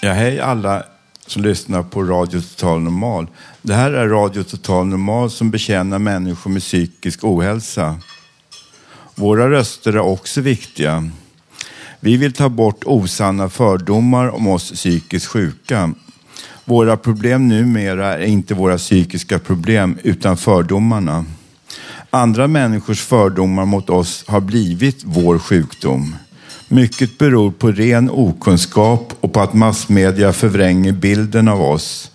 Ja, hej alla som lyssnar på Radio Total Normal. Det här är Radio Total Normal som betjänar människor med psykisk ohälsa. Våra röster är också viktiga. Vi vill ta bort osanna fördomar om oss psykiskt sjuka. Våra problem numera är inte våra psykiska problem utan fördomarna. Andra människors fördomar mot oss har blivit vår sjukdom. Mycket beror på ren okunskap och på att massmedia förvränger bilden av oss.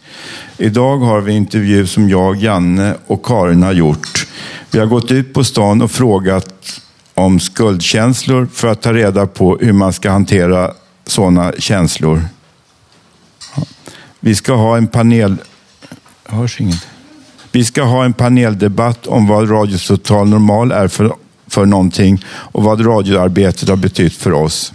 Idag har vi intervju som jag, Janne och Karin har gjort. Vi har gått ut på stan och frågat om skuldkänslor för att ta reda på hur man ska hantera sådana känslor. Vi ska ha en panel... Hörs inget. Vi ska ha en paneldebatt om vad Radio Total Normal är för, för någonting och vad radioarbetet har betytt för oss.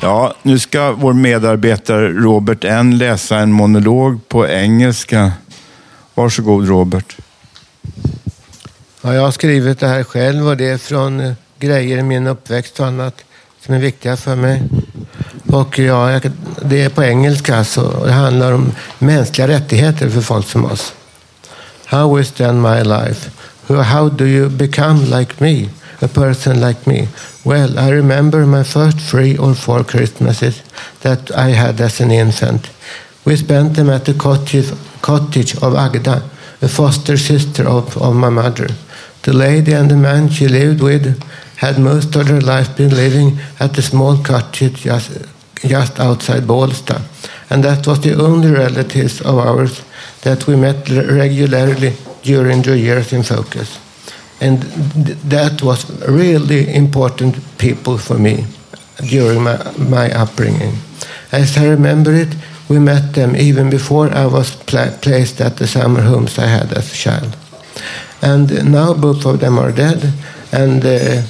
Ja, nu ska vår medarbetare Robert N läsa en monolog på engelska. Varsågod Robert. Ja, jag har skrivit det här själv och det är från eh, grejer i min uppväxt och annat som är viktiga för mig. Och ja, det är på engelska så det handlar om mänskliga rättigheter för folk som oss. How is then my life? How- How do you become like me? A person like me? Well, I remember my first three or four Christmases that I had as an infant. We spent them at the cottage, cottage of Agda, a foster sister of, of my mother. The lady and the man she lived with had most of their life been living at a small cottage just, just outside Bålsta. And that was the only relatives of ours that we met regularly during the years in focus. And th- that was really important people for me during my, my upbringing. As I remember it, we met them even before I was pla- placed at the summer homes I had as a child. And now both of them are dead, and uh,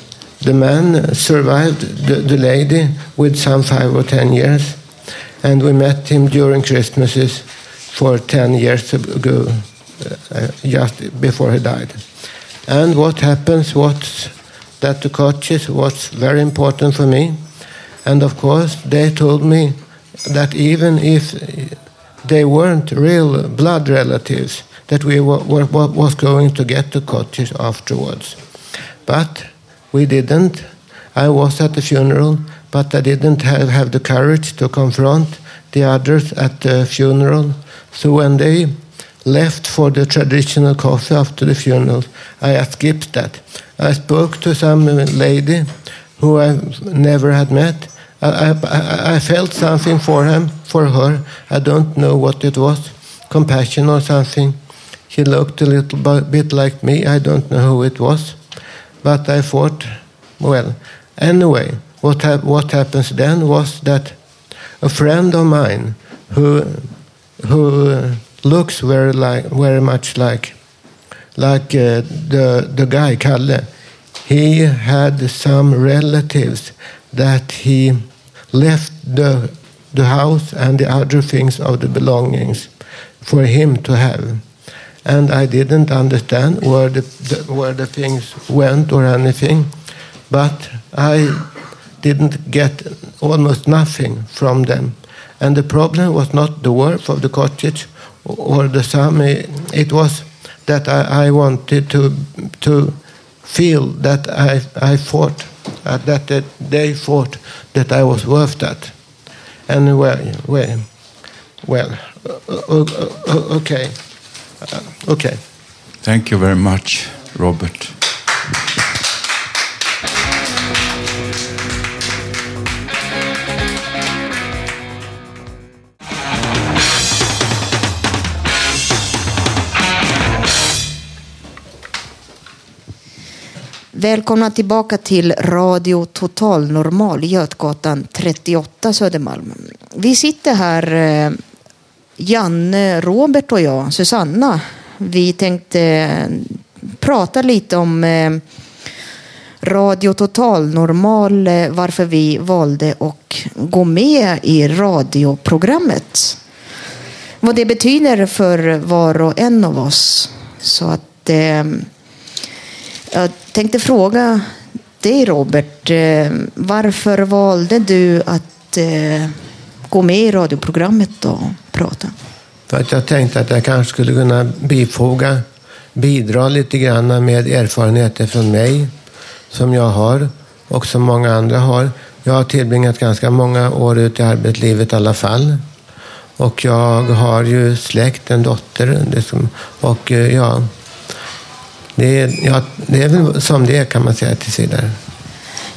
the man survived the, the lady with some five or ten years, and we met him during Christmases for ten years ago, uh, just before he died. And what happens was that the coaches was very important for me, and of course they told me that even if they weren't real blood relatives, that we were, were, was going to get the cottage afterwards. But we didn't. I was at the funeral, but I didn't have, have the courage to confront the others at the funeral. So when they left for the traditional coffee after the funeral, I skipped that. I spoke to some lady who I never had met. I, I, I felt something for him, for her. I don't know what it was, compassion or something. She looked a little bit like me. I don't know who it was, but I thought, well, anyway, what hap- what happens then was that a friend of mine who who looks very like very much like like uh, the the guy Kalle. He had some relatives that he left the the house and the other things of the belongings for him to have. And I didn't understand where the, the where the things went or anything, but I didn't get almost nothing from them. And the problem was not the worth of the cottage or the sum. It was that I, I wanted to to feel that I I thought uh, that they thought that I was worth that. And well, well, well, okay, okay. Thank you very much, Robert. Välkomna tillbaka till Radio Total Normal, Götgatan 38 Södermalm. Vi sitter här, eh, Janne, Robert och jag, Susanna. Vi tänkte eh, prata lite om eh, Radio Total Normal, eh, varför vi valde att gå med i radioprogrammet. Vad det betyder för var och en av oss. Så att jag tänkte fråga dig Robert, eh, varför valde du att eh, gå med i radioprogrammet då? Prata? För att jag tänkte att jag kanske skulle kunna bifoga, bidra lite grann med erfarenheter från mig som jag har och som många andra har. Jag har tillbringat ganska många år ute i arbetslivet i alla fall. Och jag har ju släkt, en dotter. Och eh, ja, det är, ja, det är väl som det är kan man säga tills vidare.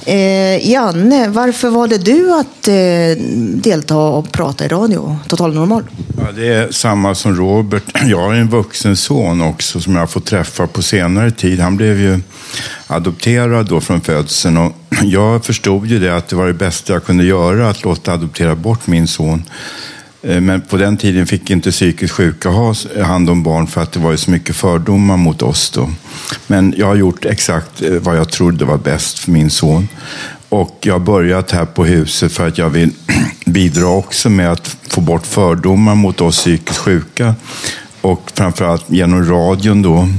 Eh, Janne, varför valde du att eh, delta och prata i radio, Total Normal? Ja, det är samma som Robert. Jag har en vuxen son också som jag har fått träffa på senare tid. Han blev ju adopterad då från födseln och jag förstod ju det att det var det bästa jag kunde göra att låta adoptera bort min son. Eh, men på den tiden fick inte psykiskt sjuka ha hand om barn för att det var ju så mycket fördomar mot oss då. Men jag har gjort exakt eh, vad jag trodde var bäst för min son. Och jag har börjat här på huset för att jag vill bidra också med att få bort fördomar mot oss psykiskt sjuka. Och framförallt genom radion då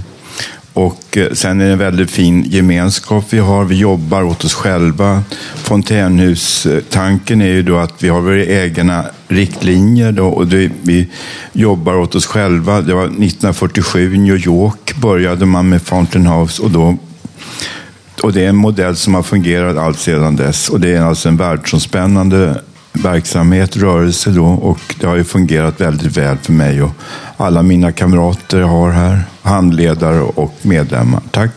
och eh, sen är det en väldigt fin gemenskap vi har. Vi jobbar åt oss själva. Fontänhus-tanken är ju då att vi har våra egna riktlinjer då, och det, vi jobbar åt oss själva. Det var 1947 i New York började man med Fountain House och då och det är en modell som har fungerat allt sedan dess. Och det är alltså en världsomspännande verksamhet, rörelse då. Och det har ju fungerat väldigt väl för mig och alla mina kamrater jag har här. Handledare och medlemmar. Tack.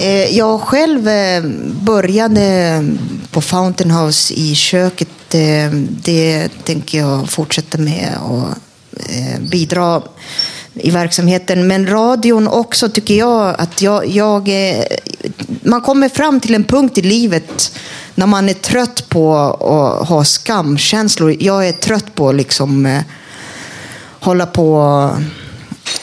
Eh, jag själv eh, började på Fountain House i köket. Eh, det tänker jag fortsätta med och bidra i verksamheten. Men radion också tycker jag att jag, jag, man kommer fram till en punkt i livet när man är trött på att ha skamkänslor. Jag är trött på liksom hålla på att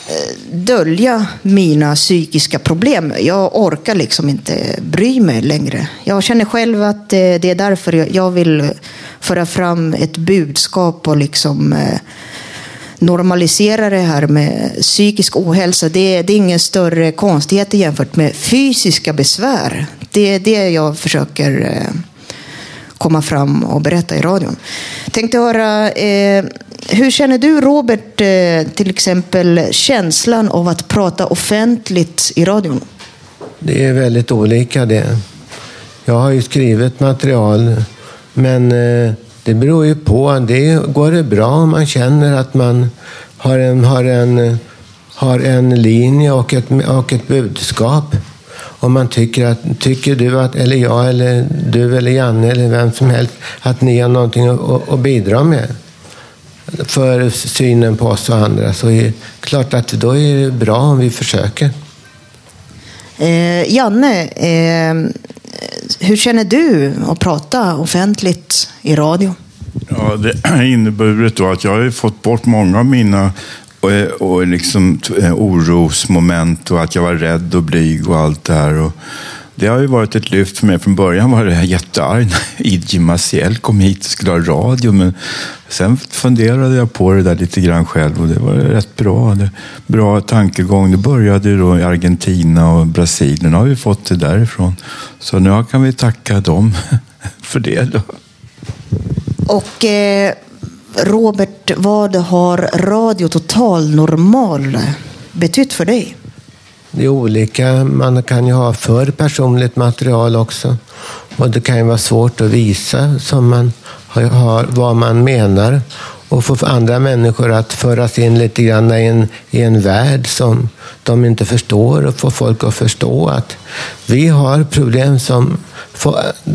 eh, dölja mina psykiska problem. Jag orkar liksom inte bry mig längre. Jag känner själv att eh, det är därför jag vill föra fram ett budskap och liksom eh, normalisera det här med psykisk ohälsa. Det är, det är ingen större konstighet jämfört med fysiska besvär. Det är det jag försöker komma fram och berätta i radion. Tänkte höra hur känner du Robert, eh, till exempel känslan av att prata offentligt i radion? Det är väldigt olika det. Jag har ju skrivit material, men eh, det beror ju på. Det går det bra om man känner att man har en, har en, har en linje och ett, och ett budskap. Om man tycker att, tycker du att, eller jag, eller du eller Janne eller vem som helst, att ni har någonting att, att bidra med för synen på oss och andra så är det klart att då är det bra om vi försöker. Eh, Janne, eh, hur känner du att prata offentligt i radio? Ja, det har inneburit då att jag har fått bort många av mina och, och liksom, eh, orosmoment och att jag var rädd och blyg och allt det här. Och, det har ju varit ett lyft för mig. Från början var jag jättearg när Idje Maciel kom hit och skulle ha radio. Men sen funderade jag på det där lite grann själv och det var rätt bra. Det, bra tankegång. Det började då i Argentina och Brasilien. Nu har vi fått det därifrån. Så nu kan vi tacka dem för det. Då. Och eh, Robert, vad har Radio Total Normal betytt för dig? Det är olika. Man kan ju ha för personligt material också. Och det kan ju vara svårt att visa som man har, vad man menar och få andra människor att föras in lite grann i en, i en värld som de inte förstår och få folk att förstå att vi har problem som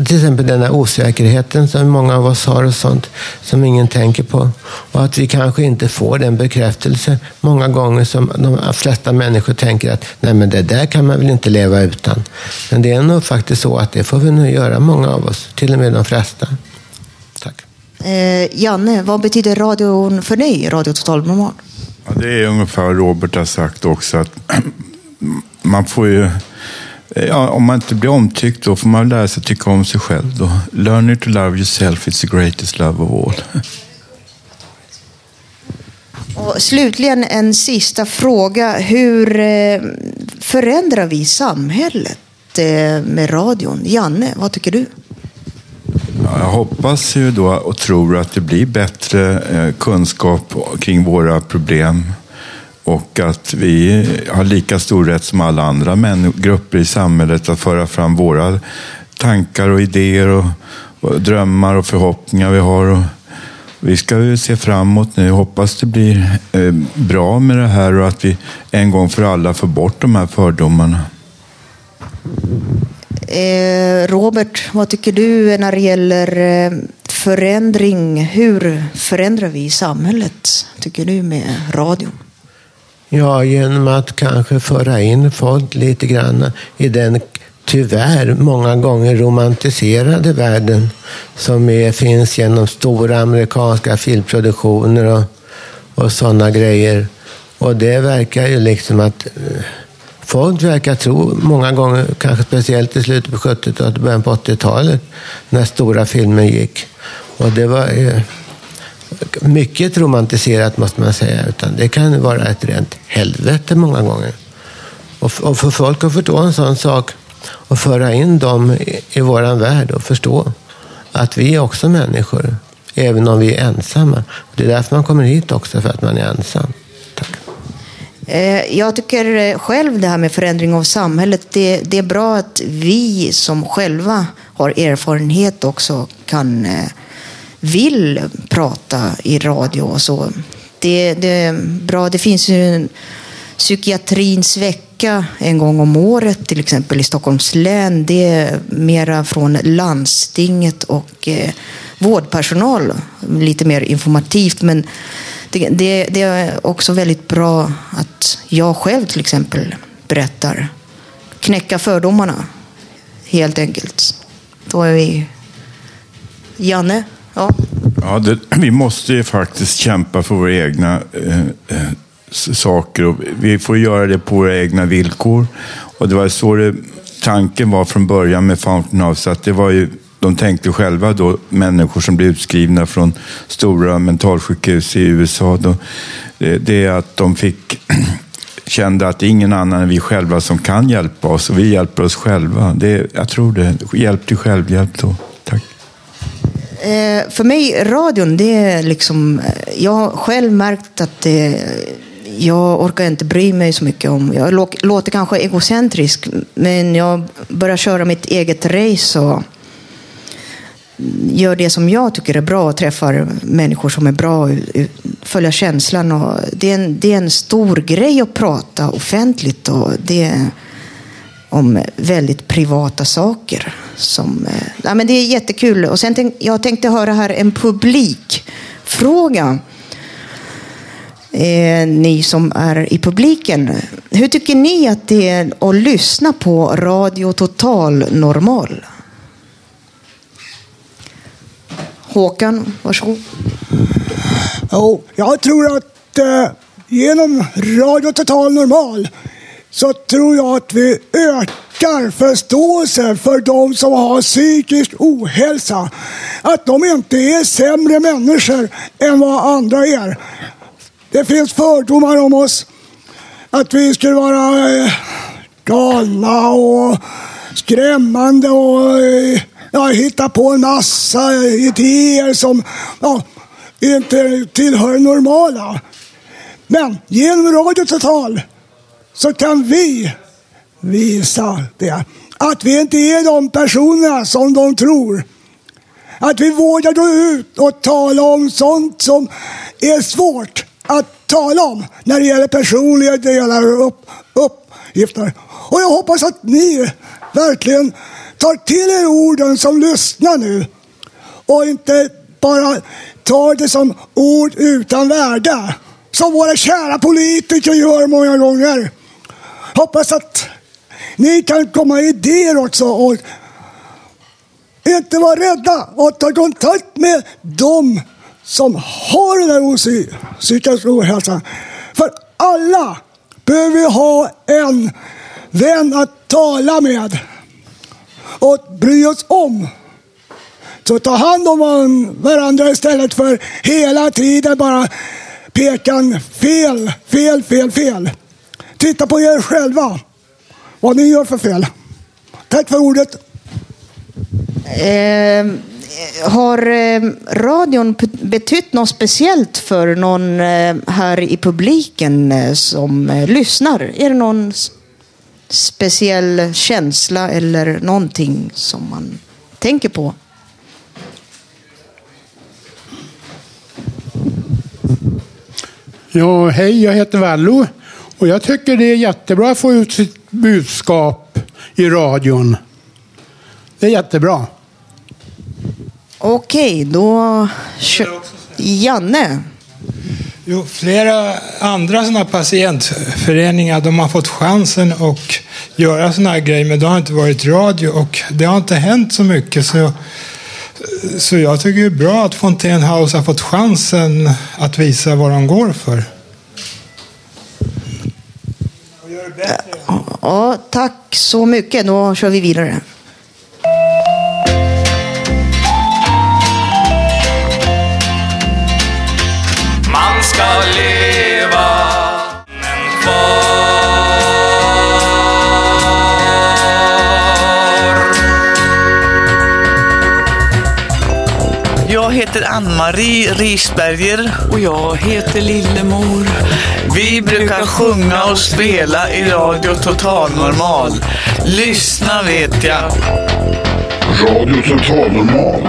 till exempel den här osäkerheten som många av oss har och sånt som ingen tänker på. Och att vi kanske inte får den bekräftelse många gånger som de flesta människor tänker att nej men det där kan man väl inte leva utan. Men det är nog faktiskt så att det får vi nog göra många av oss, till och med de flesta. Tack. Eh, Janne, vad betyder radion för dig, Radio Total Normal? Ja, det är ungefär vad Robert har sagt också. att Man får ju Ja, om man inte blir omtyckt då får man lära sig tycka om sig själv. Då. Learn to love yourself, it's the greatest love of all. Och slutligen en sista fråga. Hur eh, förändrar vi samhället eh, med radion? Janne, vad tycker du? Ja, jag hoppas ju då och tror att det blir bättre eh, kunskap kring våra problem och att vi har lika stor rätt som alla andra män, grupper i samhället att föra fram våra tankar och idéer och, och drömmar och förhoppningar vi har. Och vi ska ju se framåt nu. Hoppas det blir eh, bra med det här och att vi en gång för alla får bort de här fördomarna. Eh, Robert, vad tycker du när det gäller eh, förändring? Hur förändrar vi samhället, tycker du, med radion? Ja, genom att kanske föra in folk lite grann i den tyvärr många gånger romantiserade världen som är, finns genom stora amerikanska filmproduktioner och, och sådana grejer. Och det verkar ju liksom att eh, folk verkar tro, många gånger, kanske speciellt i slutet på 70-talet och början på 80-talet, när stora filmer gick. Och det var eh, mycket romantiserat måste man säga, utan det kan vara ett rent helvete många gånger. Och, och för folk att förstå en sån sak och föra in dem i, i våran värld och förstå att vi är också människor, även om vi är ensamma. Det är därför man kommer hit också, för att man är ensam. Tack. Eh, jag tycker eh, själv det här med förändring av samhället, det, det är bra att vi som själva har erfarenhet också kan eh, vill prata i radio och så. Det, det är bra. Det finns ju en psykiatrins vecka en gång om året, till exempel i Stockholms län. Det är mera från landstinget och eh, vårdpersonal. Lite mer informativt, men det, det, det, är också väldigt bra att jag själv till exempel berättar. Knäcka fördomarna, helt enkelt. Då är vi... Janne? Ja. Ja, det, vi måste ju faktiskt kämpa för våra egna eh, eh, saker. Och vi får göra det på våra egna villkor. Och det var så det, tanken var från början med Fountain House. Att det var ju, de tänkte själva då, människor som blev utskrivna från stora mentalsjukhus i USA. Då, det, det är att de fick kände att det är ingen annan än vi själva som kan hjälpa oss och vi hjälper oss själva. Det, jag tror det. Hjälp till självhjälp då. Eh, för mig, radion, det är liksom... Eh, jag har själv märkt att det, jag orkar inte bry mig så mycket om... Jag låter kanske egocentrisk, men jag börjar köra mitt eget race och gör det som jag tycker är bra och träffar människor som är bra, följa känslan. Och det, är en, det är en stor grej att prata offentligt och det är om eh, väldigt privata saker. Som, eh, ja, men det är jättekul. Och sen tänk, jag tänkte höra här en publikfråga. Eh, ni som är i publiken. Hur tycker ni att det är att lyssna på Radio Total Normal? Håkan, varsågod. Jo, jag tror att eh, genom Radio Total Normal så tror jag att vi ökar förståelsen för de som har psykisk ohälsa. Att de inte är sämre människor än vad andra är. Det finns fördomar om oss. Att vi skulle vara eh, galna och skrämmande och eh, ja, hitta på en massa idéer som ja, inte tillhör normala. Men genom Radio Total så kan vi visa det. Att vi inte är de personerna som de tror. Att vi vågar gå ut och tala om sånt som är svårt att tala om när det gäller personliga delar och upp, uppgifter. Och jag hoppas att ni verkligen tar till er orden som lyssnar nu och inte bara tar det som ord utan värde. Som våra kära politiker gör många gånger. Hoppas att ni kan komma med idéer också och inte vara rädda och ta kontakt med dem som har den här psykiska ohälsan. För alla behöver ha en vän att tala med och bry oss om. Så ta hand om varandra istället för hela tiden bara pekan fel, fel, fel, fel. Titta på er själva, vad ni gör för fel. Tack för ordet. Eh, har eh, radion betytt något speciellt för någon eh, här i publiken eh, som eh, lyssnar? Är det någon speciell känsla eller någonting som man tänker på? Ja, hej, jag heter Vallo och jag tycker det är jättebra att få ut sitt budskap i radion. Det är jättebra. Okej, då kör Janne. Jo, flera andra sådana patientföreningar de har fått chansen att göra sådana här grejer, men det har inte varit radio och det har inte hänt så mycket. Så, så jag tycker det är bra att Fontaine House har fått chansen att visa vad de går för. Ja, tack så mycket. Då kör vi vidare. Ann-Marie Risberger. Och jag heter Lillemor. Vi brukar sjunga och spela i Radio Total Normal. Lyssna vet jag. Radio Total Normal.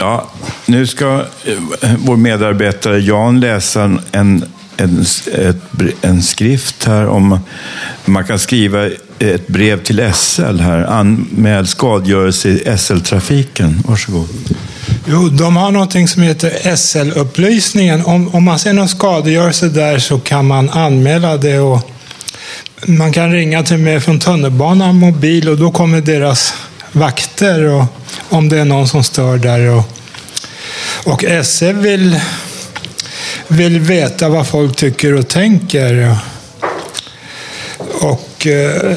Ja, nu ska eh, vår medarbetare Jan läsa en, en, ett, en skrift här om man kan skriva ett brev till SL här. Anmäl skadegörelse i SL-trafiken. Varsågod. Jo, de har någonting som heter SL-upplysningen. Om, om man ser någon skadegörelse där så kan man anmäla det och man kan ringa till mig från tunnelbanan mobil och då kommer deras vakter och om det är någon som stör där. Och, och SL vill, vill veta vad folk tycker och tänker. Och, och, eh,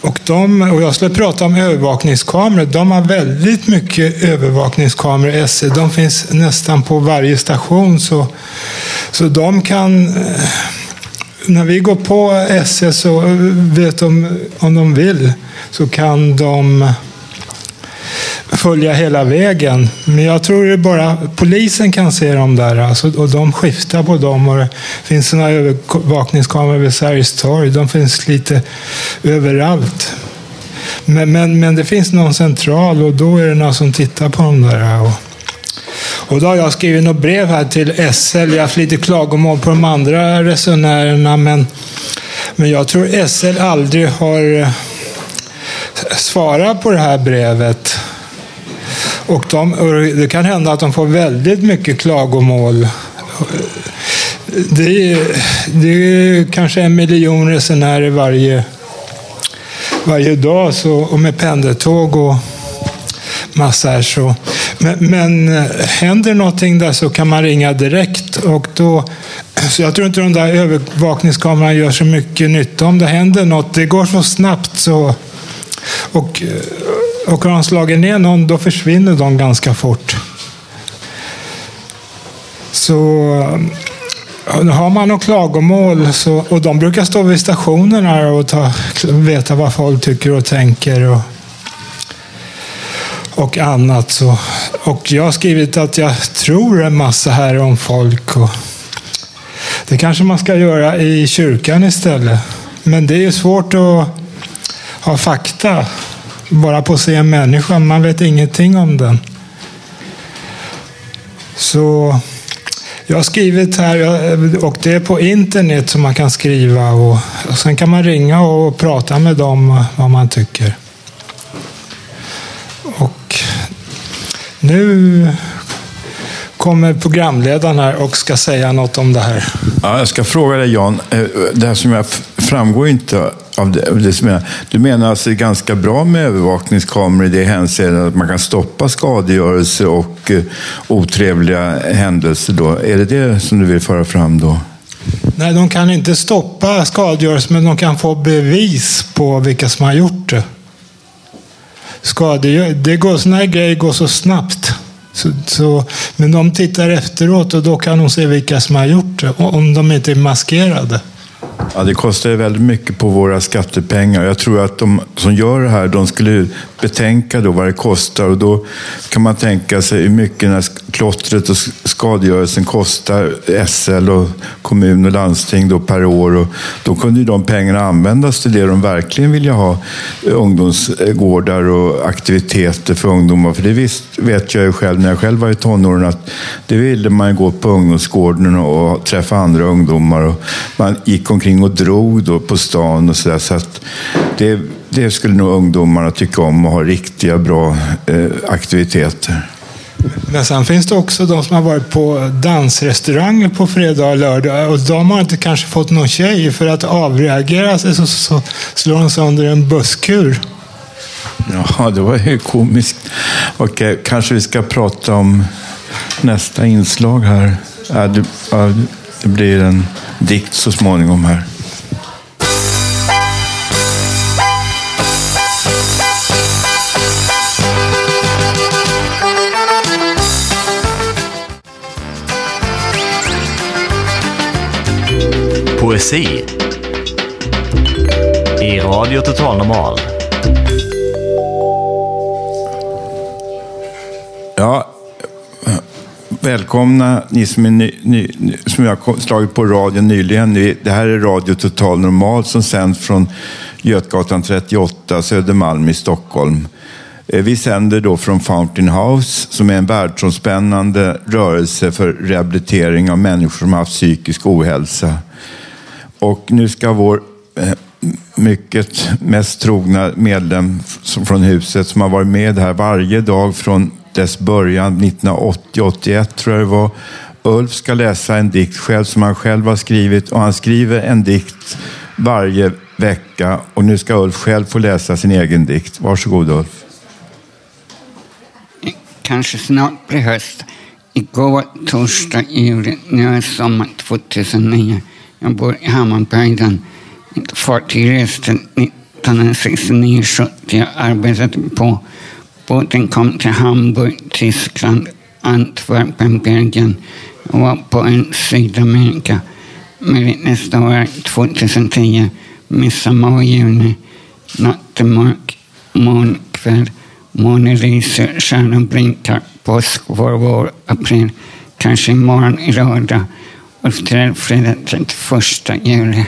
och, de, och jag skulle prata om övervakningskameror. De har väldigt mycket övervakningskameror, SE. De finns nästan på varje station. Så, så de kan eh, när vi går på SE så vet de, om de vill, så kan de följa hela vägen. Men jag tror det bara polisen kan se dem där. Alltså, och de skiftar på dem. Och det finns några övervakningskameror vid Sergels torg. De finns lite överallt. Men, men, men det finns någon central och då är det någon som tittar på dem där. Och, och då har jag skrivit något brev här till SL. Jag har haft lite klagomål på de andra resenärerna. Men, men jag tror SL aldrig har eh, svarat på det här brevet. Och, de, och det kan hända att de får väldigt mycket klagomål. Det är, det är kanske en miljon resenärer varje, varje dag så, och med pendeltåg och massor. Så. Men, men eh, händer någonting där så kan man ringa direkt. Och då, så jag tror inte de där övervakningskamerorna gör så mycket nytta om det händer något. Det går så snabbt så. Och eh, och har de slagit ner någon, då försvinner de ganska fort. Så um, har man något klagomål så, och de brukar stå vid stationerna och ta, veta vad folk tycker och tänker. Och, och annat. Så, och jag har skrivit att jag tror en massa här om folk. Och det kanske man ska göra i kyrkan istället. Men det är ju svårt att ha fakta bara på att se en människa. Man vet ingenting om den. Så jag har skrivit här och det är på internet som man kan skriva och, och sen kan man ringa och prata med dem vad man tycker. Och nu kommer programledaren här och ska säga något om det här. Ja, jag ska fråga dig Jan, eh, det här som jag framgår inte av det, av det som jag, Du menar alltså det är ganska bra med övervakningskameror i det hänseendet att man kan stoppa skadegörelse och eh, otrevliga händelser då? Är det det som du vill föra fram då? Nej, de kan inte stoppa skadegörelse, men de kan få bevis på vilka som har gjort det. Skadegör, det går, såna här grejer går så snabbt. Så, så, men de tittar efteråt och då kan de se vilka som har gjort det, om de inte är maskerade. Ja, det kostar ju väldigt mycket på våra skattepengar. Jag tror att de som gör det här, de skulle betänka då vad det kostar och då kan man tänka sig hur mycket den här klottret och skadegörelsen kostar SL och kommun och landsting då per år. Och då kunde ju de pengarna användas till det de verkligen vill ha, eh, ungdomsgårdar och aktiviteter för ungdomar. För det visst vet jag ju själv när jag själv var i tonåren att det ville man gå på ungdomsgården och träffa andra ungdomar. Och man gick omkring och drog då på stan och sådär. Så att det, det skulle nog ungdomarna tycka om och ha riktiga bra eh, aktiviteter. Men sen finns det också de som har varit på dansrestauranger på fredag och lördag och de har inte kanske fått någon tjej för att avreagera sig så, så slår de sönder en busskur. Ja, det var ju komiskt. Okej, kanske vi ska prata om nästa inslag här. Ja, det, ja, det blir en dikt så småningom här. Poesi i Radio Total Normal. Ja, välkomna ni som, är ny, ny, som jag har slagit på radion nyligen. Det här är Radio Total Normal som sänds från Götgatan 38, Södermalm i Stockholm. Eh, vi sänder då från Fountain House som är en världsomspännande rörelse för rehabilitering av människor som har haft psykisk ohälsa. Och nu ska vår eh, mycket mest trogna medlem från huset som har varit med här varje dag från dess början 1980-81 tror jag det var. Ulf ska läsa en dikt själv som han själv har skrivit och han skriver en dikt varje vecka och nu ska Ulf själv få läsa sin egen dikt. Varsågod Ulf. Kanske snart blir höst. Igår torsdag juli, nu är sommar 2009. Jag bor i Hammarbyhöjden. Mitt fartyg reste 1969-70. Jag arbetade på båten kom till Hamburg, Tyskland, Antwerpen, Belgien. Jag var på en Sydamerika. Men nästa år, 2010, midsommar och juni. Natten mörk, månkväll, månen lyser, stjärnan blinkar. Påsk, vår, vår, april. Kanske imorgon i lördag och till fredag 31 juli.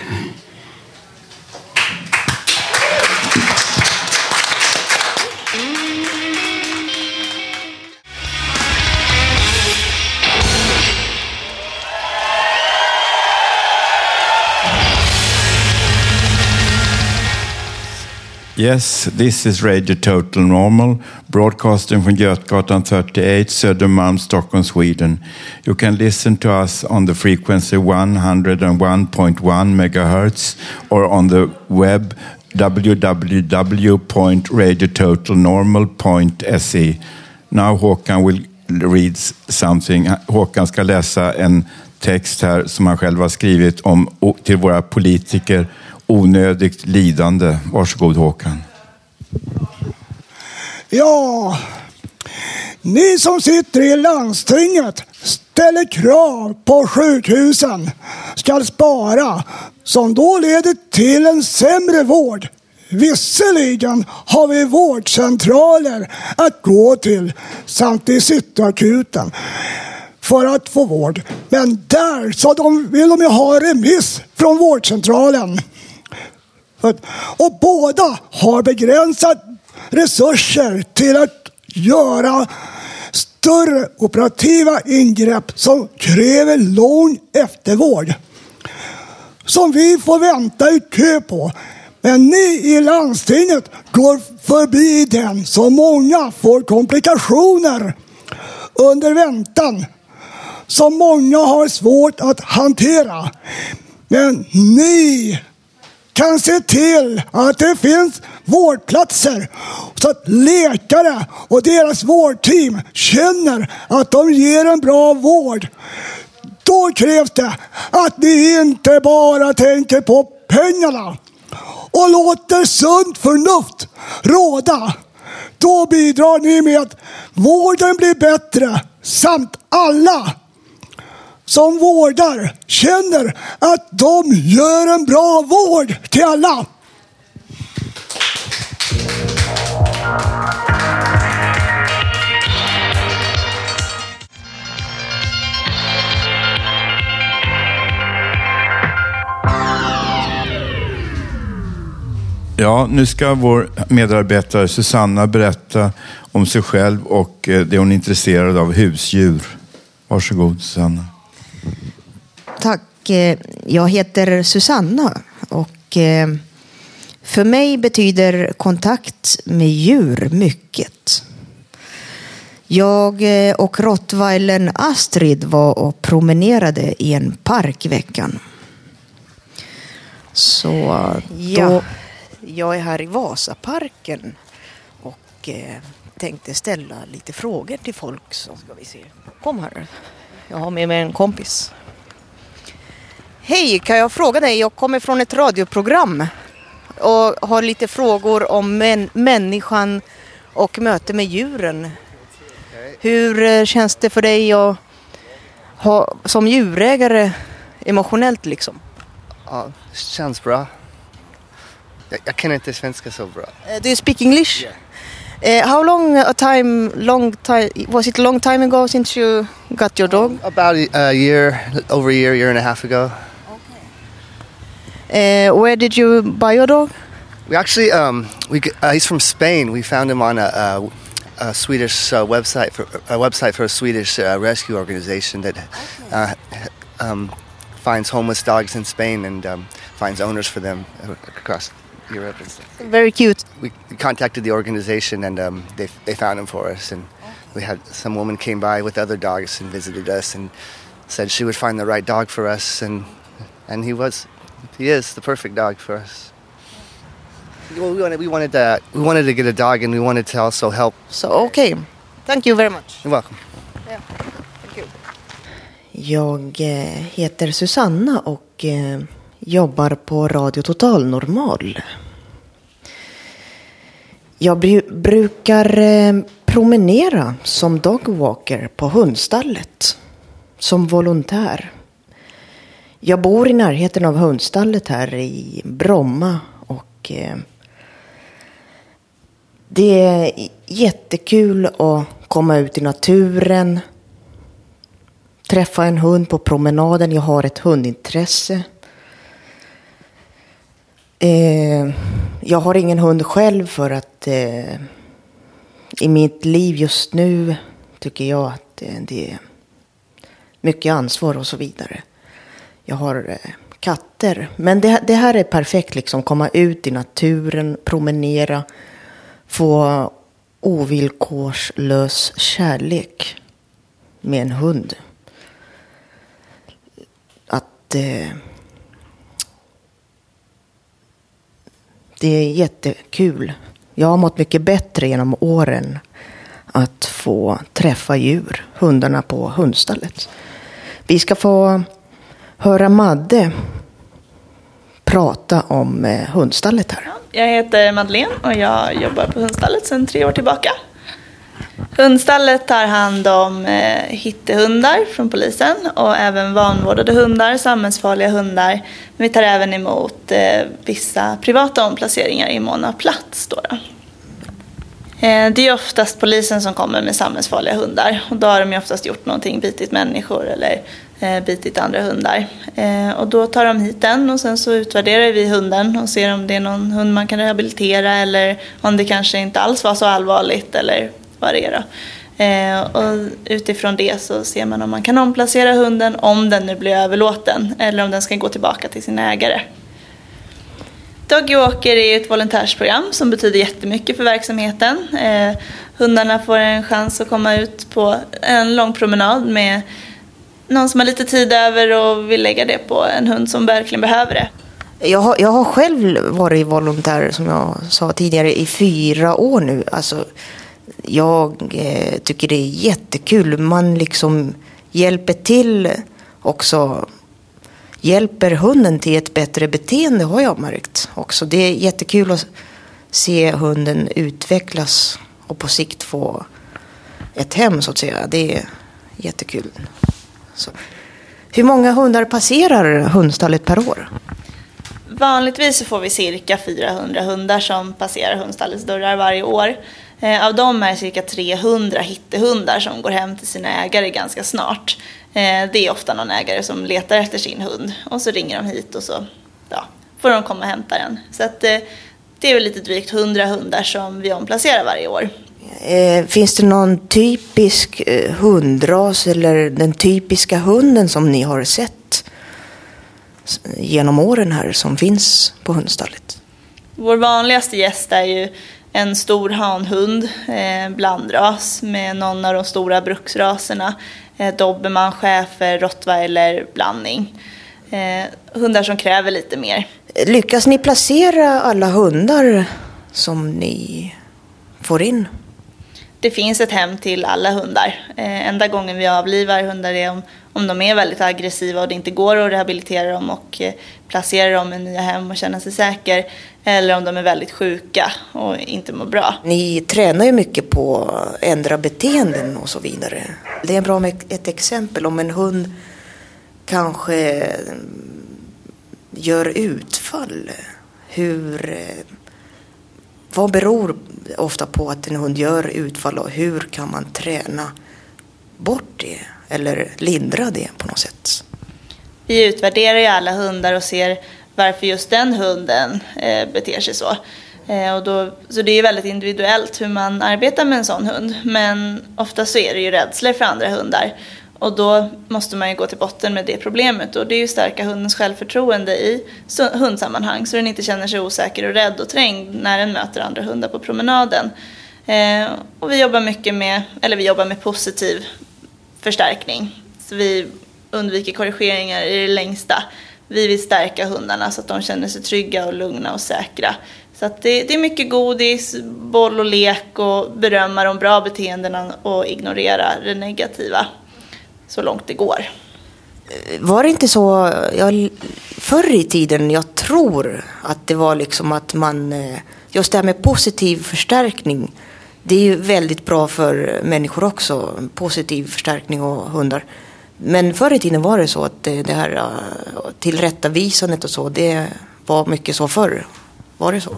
Yes, this is Radio Total Normal, broadcasting from Götgatan 38, Södermalm, Stockholm, Sweden. You can listen to us on the frequency 101.1 megahertz or on the web www.radiototalnormal.se. Now Håkan will read something. Håkan ska läsa en text här som han själv har skrivit om till våra politiker onödigt lidande. Varsågod Håkan. Ja, ni som sitter i landstinget, ställer krav på sjukhusen ska spara som då leder till en sämre vård. Visserligen har vi vårdcentraler att gå till samt i Cityakuten för att få vård. Men där så de, vill de ju ha remiss från vårdcentralen. Och båda har begränsat resurser till att göra större operativa ingrepp som kräver lång eftervård. Som vi får vänta i kö på. Men ni i landstinget går förbi den så många får komplikationer under väntan som många har svårt att hantera. Men ni kan se till att det finns vårdplatser så att läkare och deras vårdteam känner att de ger en bra vård. Då krävs det att ni inte bara tänker på pengarna och låter sunt förnuft råda. Då bidrar ni med att vården blir bättre samt alla som vårdar känner att de gör en bra vård till alla. Ja, nu ska vår medarbetare Susanna berätta om sig själv och eh, det hon är intresserad av, husdjur. Varsågod Susanna. Tack. Eh, Jag heter Susanna och eh, för mig betyder kontakt med djur mycket. Jag eh, och rottweilern Astrid var och promenerade i en park i veckan. Så Ja. då... Jag är här i Vasaparken och eh, tänkte ställa lite frågor till folk som... Ska vi se. Kom här. Jag har med mig en kompis. Hej, kan jag fråga dig? Jag kommer från ett radioprogram och har lite frågor om män, människan och möte med djuren. Hur eh, känns det för dig att ha, som djurägare emotionellt liksom? Ja, känns bra. Jag, jag kan inte svenska så bra. Uh, do you speak English? Uh, how long a time, long time, was it a long time ago since you got your dog? About a, a year, over a year, year and a half ago. Uh, where did you buy your dog? We actually, um, we uh, he's from Spain. We found him on a, a, a Swedish uh, website for a website for a Swedish uh, rescue organization that uh, um, finds homeless dogs in Spain and um, finds owners for them across Europe. And stuff. Very cute. we contacted the organization and um, they, they found him for us and we had some woman came by with other dogs and visited us and said she would find the right dog for us and and he was he is the perfect dog for us well, we wanted we wanted to we wanted to get a dog and we wanted to also help so okay thank you very much you're welcome Jag eh, heter Susanna och eh, jobbar på Radio Total Normal. Jag bru- brukar eh, promenera som dogwalker på hundstallet. Som volontär. Jag bor i närheten av hundstallet här i Bromma och eh, det är jättekul att komma ut i naturen, träffa en hund på promenaden. Jag har ett hundintresse. Eh, jag har ingen hund själv för att eh, i mitt liv just nu tycker jag att eh, det är mycket ansvar och så vidare. Jag har eh, katter. Men det, det här är perfekt, liksom komma ut i naturen, promenera, få ovillkorslös kärlek med en hund. Att eh, det är jättekul. Jag har mått mycket bättre genom åren att få träffa djur, hundarna på hundstallet. Vi ska få höra Madde prata om eh, hundstallet här. Jag heter Madeleine och jag jobbar på hundstallet sedan tre år tillbaka. Hundstallet tar hand om eh, hittehundar från polisen och även vanvårdade hundar, samhällsfarliga hundar. Men vi tar även emot eh, vissa privata omplaceringar i mån av plats. Då då. Eh, det är oftast polisen som kommer med samhällsfarliga hundar och då har de ju oftast gjort någonting, bitit människor eller Eh, bitit andra hundar. Eh, och då tar de hit den och sen så utvärderar vi hunden och ser om det är någon hund man kan rehabilitera eller om det kanske inte alls var så allvarligt eller vad det är då. Eh, och utifrån det så ser man om man kan omplacera hunden om den nu blir överlåten eller om den ska gå tillbaka till sin ägare. Doggy Walker är ett volontärsprogram som betyder jättemycket för verksamheten. Eh, hundarna får en chans att komma ut på en lång promenad med någon som har lite tid över och vill lägga det på en hund som verkligen behöver det. Jag har, jag har själv varit volontär, som jag sa tidigare, i fyra år nu. Alltså, jag eh, tycker det är jättekul. Man liksom hjälper till också hjälper hunden till ett bättre beteende har jag märkt också. Det är jättekul att se hunden utvecklas och på sikt få ett hem så att säga. Det är jättekul. Så. Hur många hundar passerar hundstallet per år? Vanligtvis får vi cirka 400 hundar som passerar hundstallets dörrar varje år. Eh, av dem är cirka 300 hittehundar som går hem till sina ägare ganska snart. Eh, det är ofta någon ägare som letar efter sin hund och så ringer de hit och så ja, får de komma och hämta den. Så att, eh, det är väl lite drygt 100 hundar som vi omplacerar varje år. Finns det någon typisk hundras eller den typiska hunden som ni har sett genom åren här som finns på hundstallet? Vår vanligaste gäst är ju en stor hanhund, eh, blandras med någon av de stora bruksraserna. Eh, dobermann, schäfer, rottweiler blandning. Eh, hundar som kräver lite mer. Lyckas ni placera alla hundar som ni får in? Det finns ett hem till alla hundar. Eh, enda gången vi avlivar hundar är om, om de är väldigt aggressiva och det inte går att rehabilitera dem och eh, placera dem i nya hem och känna sig säker. Eller om de är väldigt sjuka och inte mår bra. Ni tränar ju mycket på att ändra beteenden och så vidare. Det är bra med ett exempel om en hund kanske mm, gör utfall. Hur, eh, vad beror ofta på att en hund gör utfall och hur kan man träna bort det eller lindra det på något sätt? Vi utvärderar ju alla hundar och ser varför just den hunden eh, beter sig så. Eh, och då, så det är ju väldigt individuellt hur man arbetar med en sån hund. Men ofta så är det ju rädslor för andra hundar. Och då måste man ju gå till botten med det problemet och det är ju stärka hundens självförtroende i hundsammanhang så den inte känner sig osäker och rädd och trängd när den möter andra hundar på promenaden. Eh, och vi jobbar mycket med, eller vi jobbar med positiv förstärkning. Så vi undviker korrigeringar i det längsta. Vi vill stärka hundarna så att de känner sig trygga och lugna och säkra. Så att det, det är mycket godis, boll och lek och berömma de bra beteendena och ignorera det negativa så långt det går. Var det inte så, jag, förr i tiden, jag tror att det var liksom att man, eh, just det här med positiv förstärkning, det är ju väldigt bra för människor också, positiv förstärkning och hundar. Men förr i tiden var det så att det, det här eh, tillrättavisandet och så, det var mycket så förr. Var det så?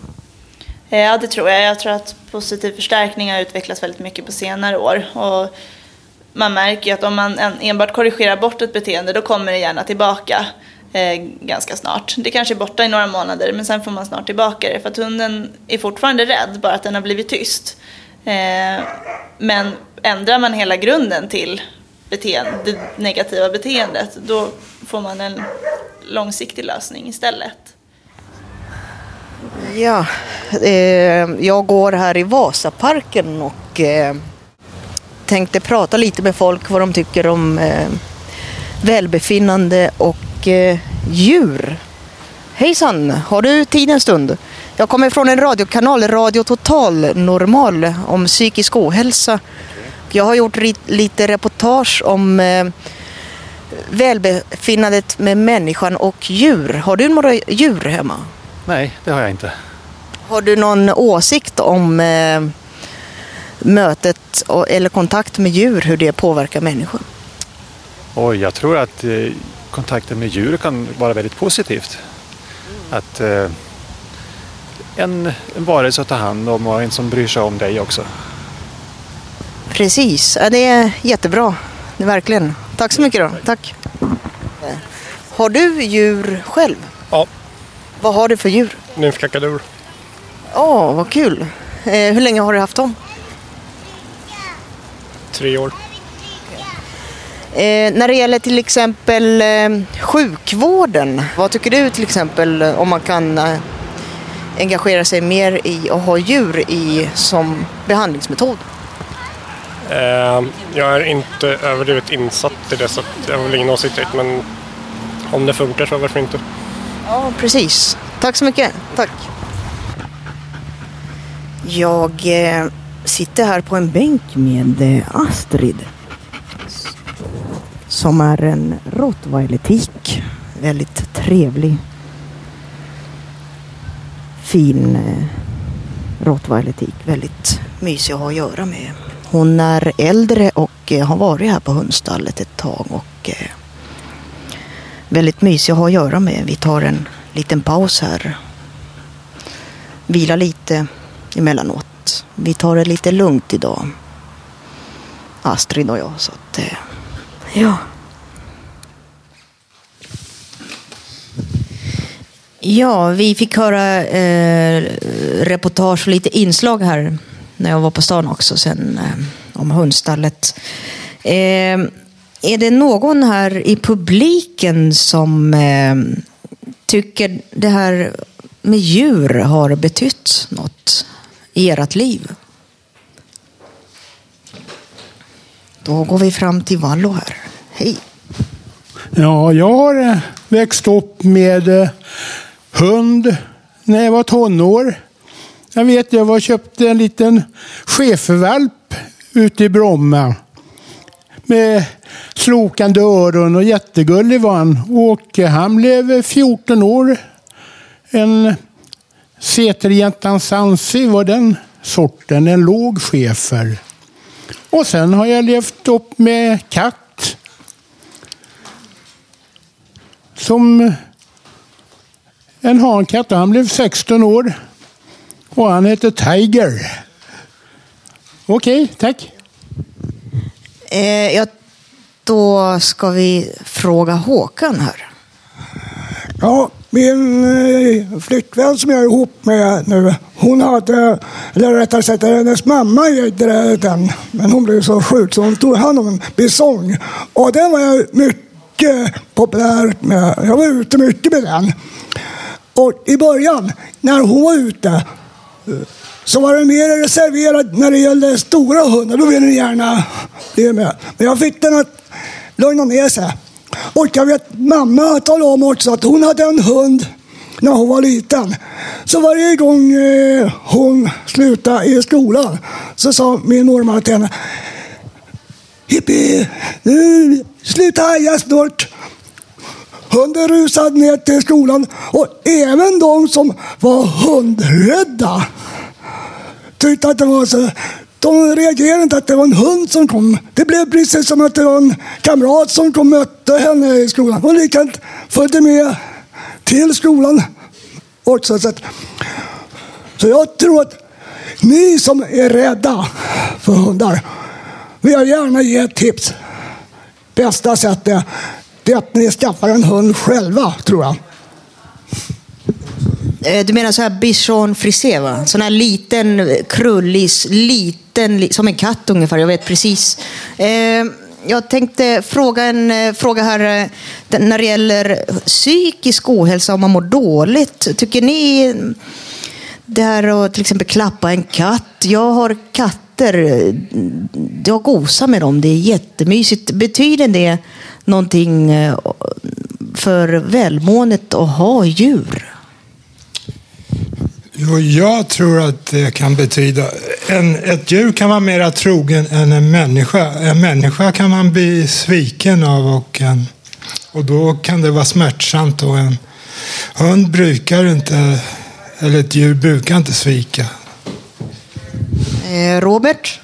Ja, det tror jag. Jag tror att positiv förstärkning har utvecklats väldigt mycket på senare år. Och man märker ju att om man enbart korrigerar bort ett beteende då kommer det gärna tillbaka eh, ganska snart. Det kanske är borta i några månader men sen får man snart tillbaka det för att hunden är fortfarande rädd bara att den har blivit tyst. Eh, men ändrar man hela grunden till beteende, det negativa beteendet då får man en långsiktig lösning istället. Ja, eh, jag går här i Vasaparken och eh, tänkte prata lite med folk vad de tycker om eh, välbefinnande och eh, djur. Hejsan, har du tid en stund? Jag kommer från en radiokanal, Radio Total Normal, om psykisk ohälsa. Jag har gjort lite reportage om eh, välbefinnandet med människan och djur. Har du några djur hemma? Nej, det har jag inte. Har du någon åsikt om eh, mötet eller kontakt med djur, hur det påverkar människor? Oj, jag tror att eh, kontakten med djur kan vara väldigt positivt. Att eh, en, en varelse att ta hand om och en som bryr sig om dig också. Precis, ja, det är jättebra. Det är verkligen. Tack så mycket då. Tack. Har du djur själv? Ja. Vad har du för djur? Nymfkacador. Åh, vad kul. Eh, hur länge har du haft dem? Tre år. Eh, när det gäller till exempel eh, sjukvården, vad tycker du till exempel om man kan eh, engagera sig mer i att ha djur i, som behandlingsmetod? Eh, jag är inte överdrivet insatt i det så jag har väl ingen åsikt direkt, men om det funkar så varför inte? Ja, precis. Tack så mycket. Tack. Jag eh, sitter här på en bänk med eh, Astrid. Som är en rottweilertik. Väldigt trevlig. Fin eh, rottweilertik. Väldigt mysig att ha att göra med. Hon är äldre och eh, har varit här på hundstallet ett tag. Och väldigt mysig att ha att göra med. Vi tar en liten paus här. Vila lite emellanåt. Vi tar det lite lugnt idag. Astrid och jag. Så att, eh, ja. Ja, vi fick höra eh, reportage och lite inslag här när jag var på stan också sen eh, om hundstallet. Eh, är det någon här i publiken som eh, tycker det här med djur har betytt något i ert liv? Då går vi fram till Vallo här. Hej! Ja, jag har eh, växt upp med eh, hund när jag var tonår. Jag vet, jag var köpte en liten schäfervalp ute i Bromma. Med slokande öron och jättegullig var han. Och eh, han blev 14 år. En Säterjäntan Sansi var den sorten, en låg schäfer. Och sen har jag levt upp med katt. Som en hankatt. Han blev 16 år. Och han heter Tiger. Okej, tack. Eh, ja, då ska vi fråga Håkan här. Ja, min eh, flickvän som jag är ihop med nu, hon hade, eller rättare sagt hennes mamma ägde den, men hon blev så sjuk så hon tog hand om en bisong. Och den var jag mycket populär med. Jag var ute mycket med den. Och i början, när hon var ute, eh, så var den mer reserverad när det gällde stora hundar. Då ville den gärna det med. Men jag fick den att lugna ner sig. Och jag vet, mamma talade om också att hon hade en hund när hon var liten. Så varje gång eh, hon slutade i skolan så sa min mormor till henne Hippi, nu sluta haja snart. Hunden rusade ner till skolan och även de som var hundrädda tyckte att det var så de reagerade inte att det var en hund som kom. Det blev precis som att det var en kamrat som kom och mötte henne i skolan. Hon likadant följde med till skolan också. Så, så jag tror att ni som är rädda för hundar, vill jag gärna ge ett tips. Bästa sättet är att ni skaffar en hund själva, tror jag. Eh, du menar så här bichon frisé va? Sån här liten krullis, liten, som en katt ungefär. Jag vet precis. Ehm, jag tänkte fråga en eh, fråga här eh, när det gäller psykisk ohälsa, om man mår dåligt. Tycker ni det här att till exempel klappa en katt? Jag har katter. Eh, jag gosar med dem. Det är jättemysigt. Betyder det någonting för välmåendet att ha djur? Jo, jag tror att det kan betyda... En, ett djur kan vara mera trogen än en människa. En människa kan man bli sviken av och, en, och då kan det vara smärtsamt. Och en hund brukar inte, eller ett djur brukar inte svika. Eh, Robert?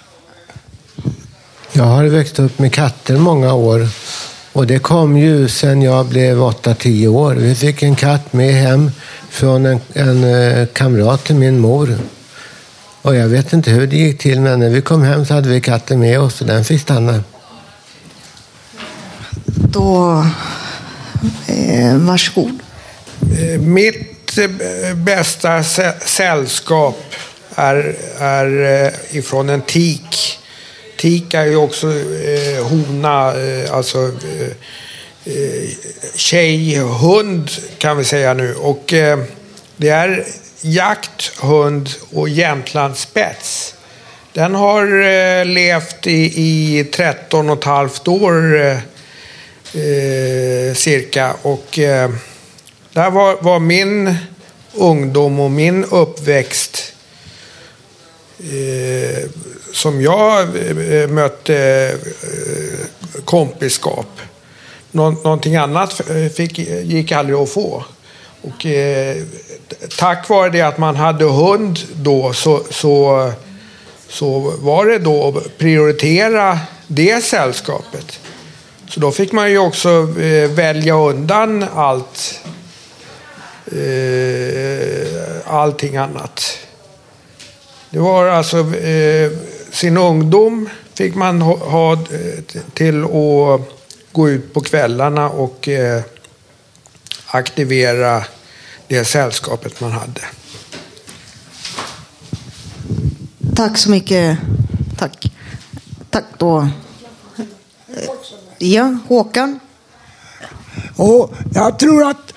Jag har växt upp med katter många år. Och det kom ju sen jag blev 8-10 år. Vi fick en katt med hem från en, en eh, kamrat till min mor. Och jag vet inte hur det gick till, men när vi kom hem så hade vi katten med oss och den fick stanna. Då, eh, varsågod. Eh, Mitt eh, bästa sä- sällskap är, är ifrån en tik. Tik är ju också eh, hona, alltså eh, eh, tjejhund kan vi säga nu. Och eh, det är jakt, hund och jämtlandsspets. Den har eh, levt i, i 13 och ett halvt år eh, eh cirka. Och eh, där var, var min ungdom och min uppväxt eh, som jag eh, mötte kompiskap. Nå, någonting annat fick, gick aldrig att få. Och eh, tack vare det att man hade hund då så, så, så var det då att prioritera det sällskapet. Så då fick man ju också eh, välja undan allt, eh, allting annat. Det var alltså eh, sin ungdom fick man ha, eh, ha till att gå ut på kvällarna och eh, aktivera det sällskapet man hade. Tack så mycket. Tack. Tack då. Ja, Håkan. Och jag tror att,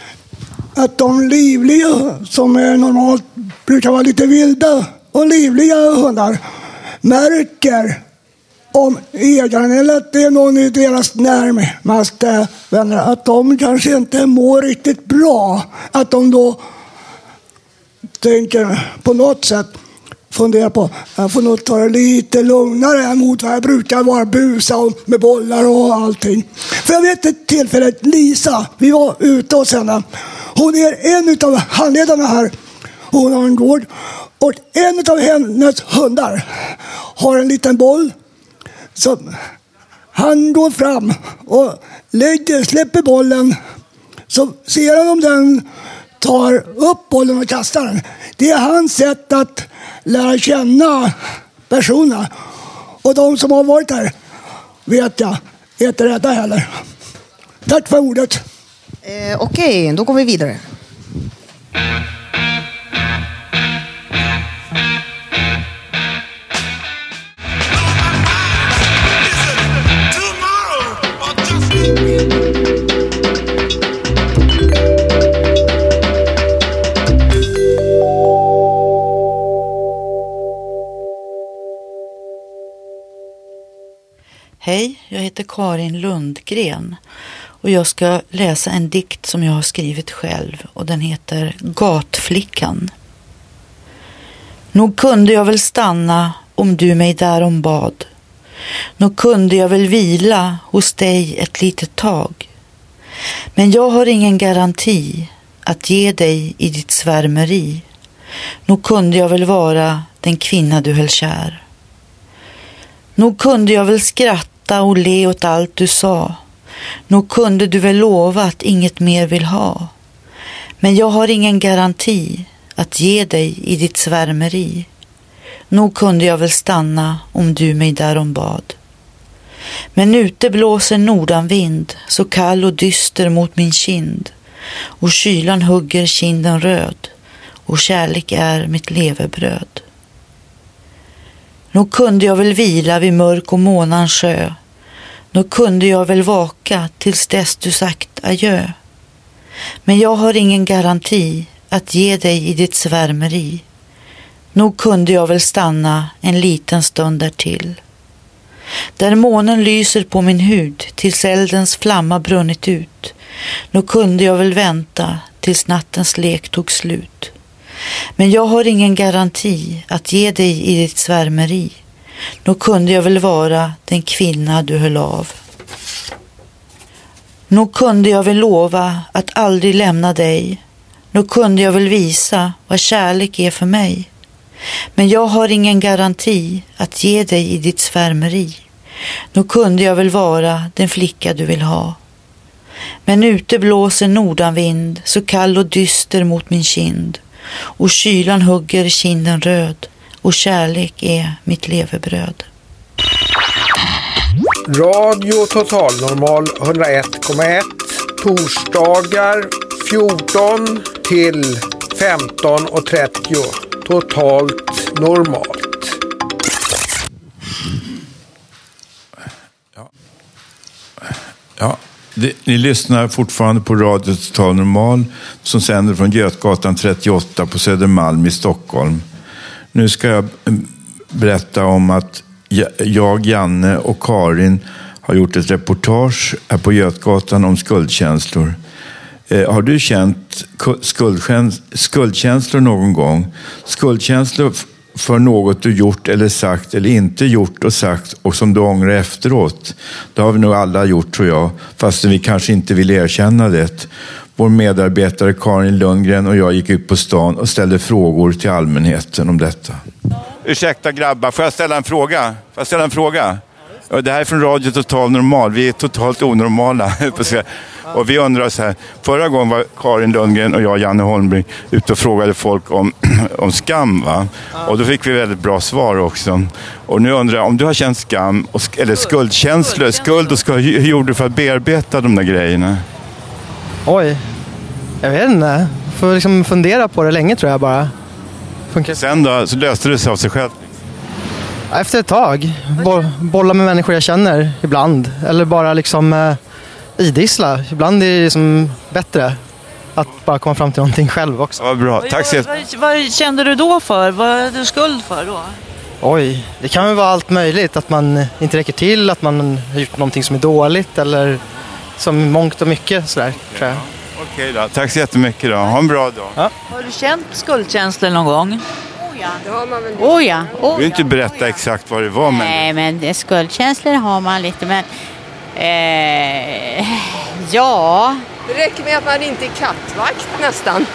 att de livliga, som är normalt brukar vara lite vilda och livliga hundar, märker om ägaren eller att det är någon i deras närmaste vänner, att de kanske inte mår riktigt bra. Att de då tänker på något sätt fundera på jag får nog ta det lite lugnare mot vad jag brukar vara busa och med bollar och allting. För jag vet ett tillfälle, Lisa, vi var ute hos henne. Hon är en av handledarna här. Hon har en gård. Och en av hennes hundar har en liten boll. Så han går fram och lägger, släpper bollen. Så ser han om den tar upp bollen och kastar den. Det är hans sätt att lära känna personerna. Och de som har varit här vet jag är inte rädda heller. Tack för ordet. Eh, Okej, då går vi vidare. Hej, jag heter Karin Lundgren och jag ska läsa en dikt som jag har skrivit själv och den heter Gatflickan. Nog kunde jag väl stanna om du mig därom bad. Nog kunde jag väl vila hos dig ett litet tag. Men jag har ingen garanti att ge dig i ditt svärmeri. Nog kunde jag väl vara den kvinna du höll kär. Nog kunde jag väl skratta och le åt allt du sa. Nog kunde du väl lova att inget mer vill ha. Men jag har ingen garanti att ge dig i ditt svärmeri. Nog kunde jag väl stanna om du mig därom bad. Men ute blåser nordanvind, så kall och dyster mot min kind, och kylan hugger kinden röd, och kärlek är mitt levebröd. Nog kunde jag väl vila vid mörk och månans sjö. Nog kunde jag väl vaka tills dess du sagt adjö. Men jag har ingen garanti att ge dig i ditt svärmeri. Nog kunde jag väl stanna en liten stund därtill. Där månen lyser på min hud tills eldens flamma brunnit ut. Nog kunde jag väl vänta tills nattens lek tog slut. Men jag har ingen garanti att ge dig i ditt svärmeri. Nog kunde jag väl vara den kvinna du höll av. Nog kunde jag väl lova att aldrig lämna dig. Nog kunde jag väl visa vad kärlek är för mig. Men jag har ingen garanti att ge dig i ditt svärmeri. Nog kunde jag väl vara den flicka du vill ha. Men ute blåser nordanvind, så kall och dyster mot min kind. Och kylan hugger kinden röd, och kärlek är mitt levebröd. Radio Total Normal 101,1 torsdagar 14 till 15.30 totalt normalt. Ja, det, ni lyssnar fortfarande på Radio Total Normal som sänder från Götgatan 38 på Södermalm i Stockholm. Nu ska jag eh, berätta om att jag, Janne och Karin har gjort ett reportage här på Götgatan om skuldkänslor. Eh, har du känt skuldkänslor någon gång? Skuldkänslor för något du gjort eller sagt eller inte gjort och sagt och som du ångrar efteråt. Det har vi nog alla gjort tror jag, fast vi kanske inte vill erkänna det. Vår medarbetare Karin Lundgren och jag gick ut på stan och ställde frågor till allmänheten om detta. Ursäkta grabbar, får jag ställa en fråga? Får jag ställa en fråga? Det här är från Radio Total Normal. Vi är totalt onormala. Och vi undrar så här. Förra gången var Karin Lundgren och jag, Janne Holmberg, ute och frågade folk om, om skam. Va? Och då fick vi väldigt bra svar också. Och nu undrar jag om du har känt skam, och, sk- eller skuldkänslor, skuld och skuld. Hur gjorde du för att bearbeta de där grejerna? Oj, jag vet inte. Får liksom fundera på det länge tror jag bara. Sen då, så löste det sig av sig själv? Efter ett tag. Bo- bolla med människor jag känner ibland. Eller bara liksom eh, idissla. Ibland är det liksom bättre att bara komma fram till någonting själv också. Vad bra, tack så Vad, vad kände du då för? Vad är du skuld för då? Oj, det kan väl vara allt möjligt. Att man inte räcker till, att man har gjort någonting som är dåligt eller som mångt och mycket sådär tror jag. Okej då, tack så jättemycket då. Ha en bra dag. Har du känt skuldkänslor någon gång? Oh ja. Du vill inte berätta exakt vad det var, men Nej, men det- skuldkänslor har man lite, men eh, ja. Det räcker med att man inte är kattvakt nästan.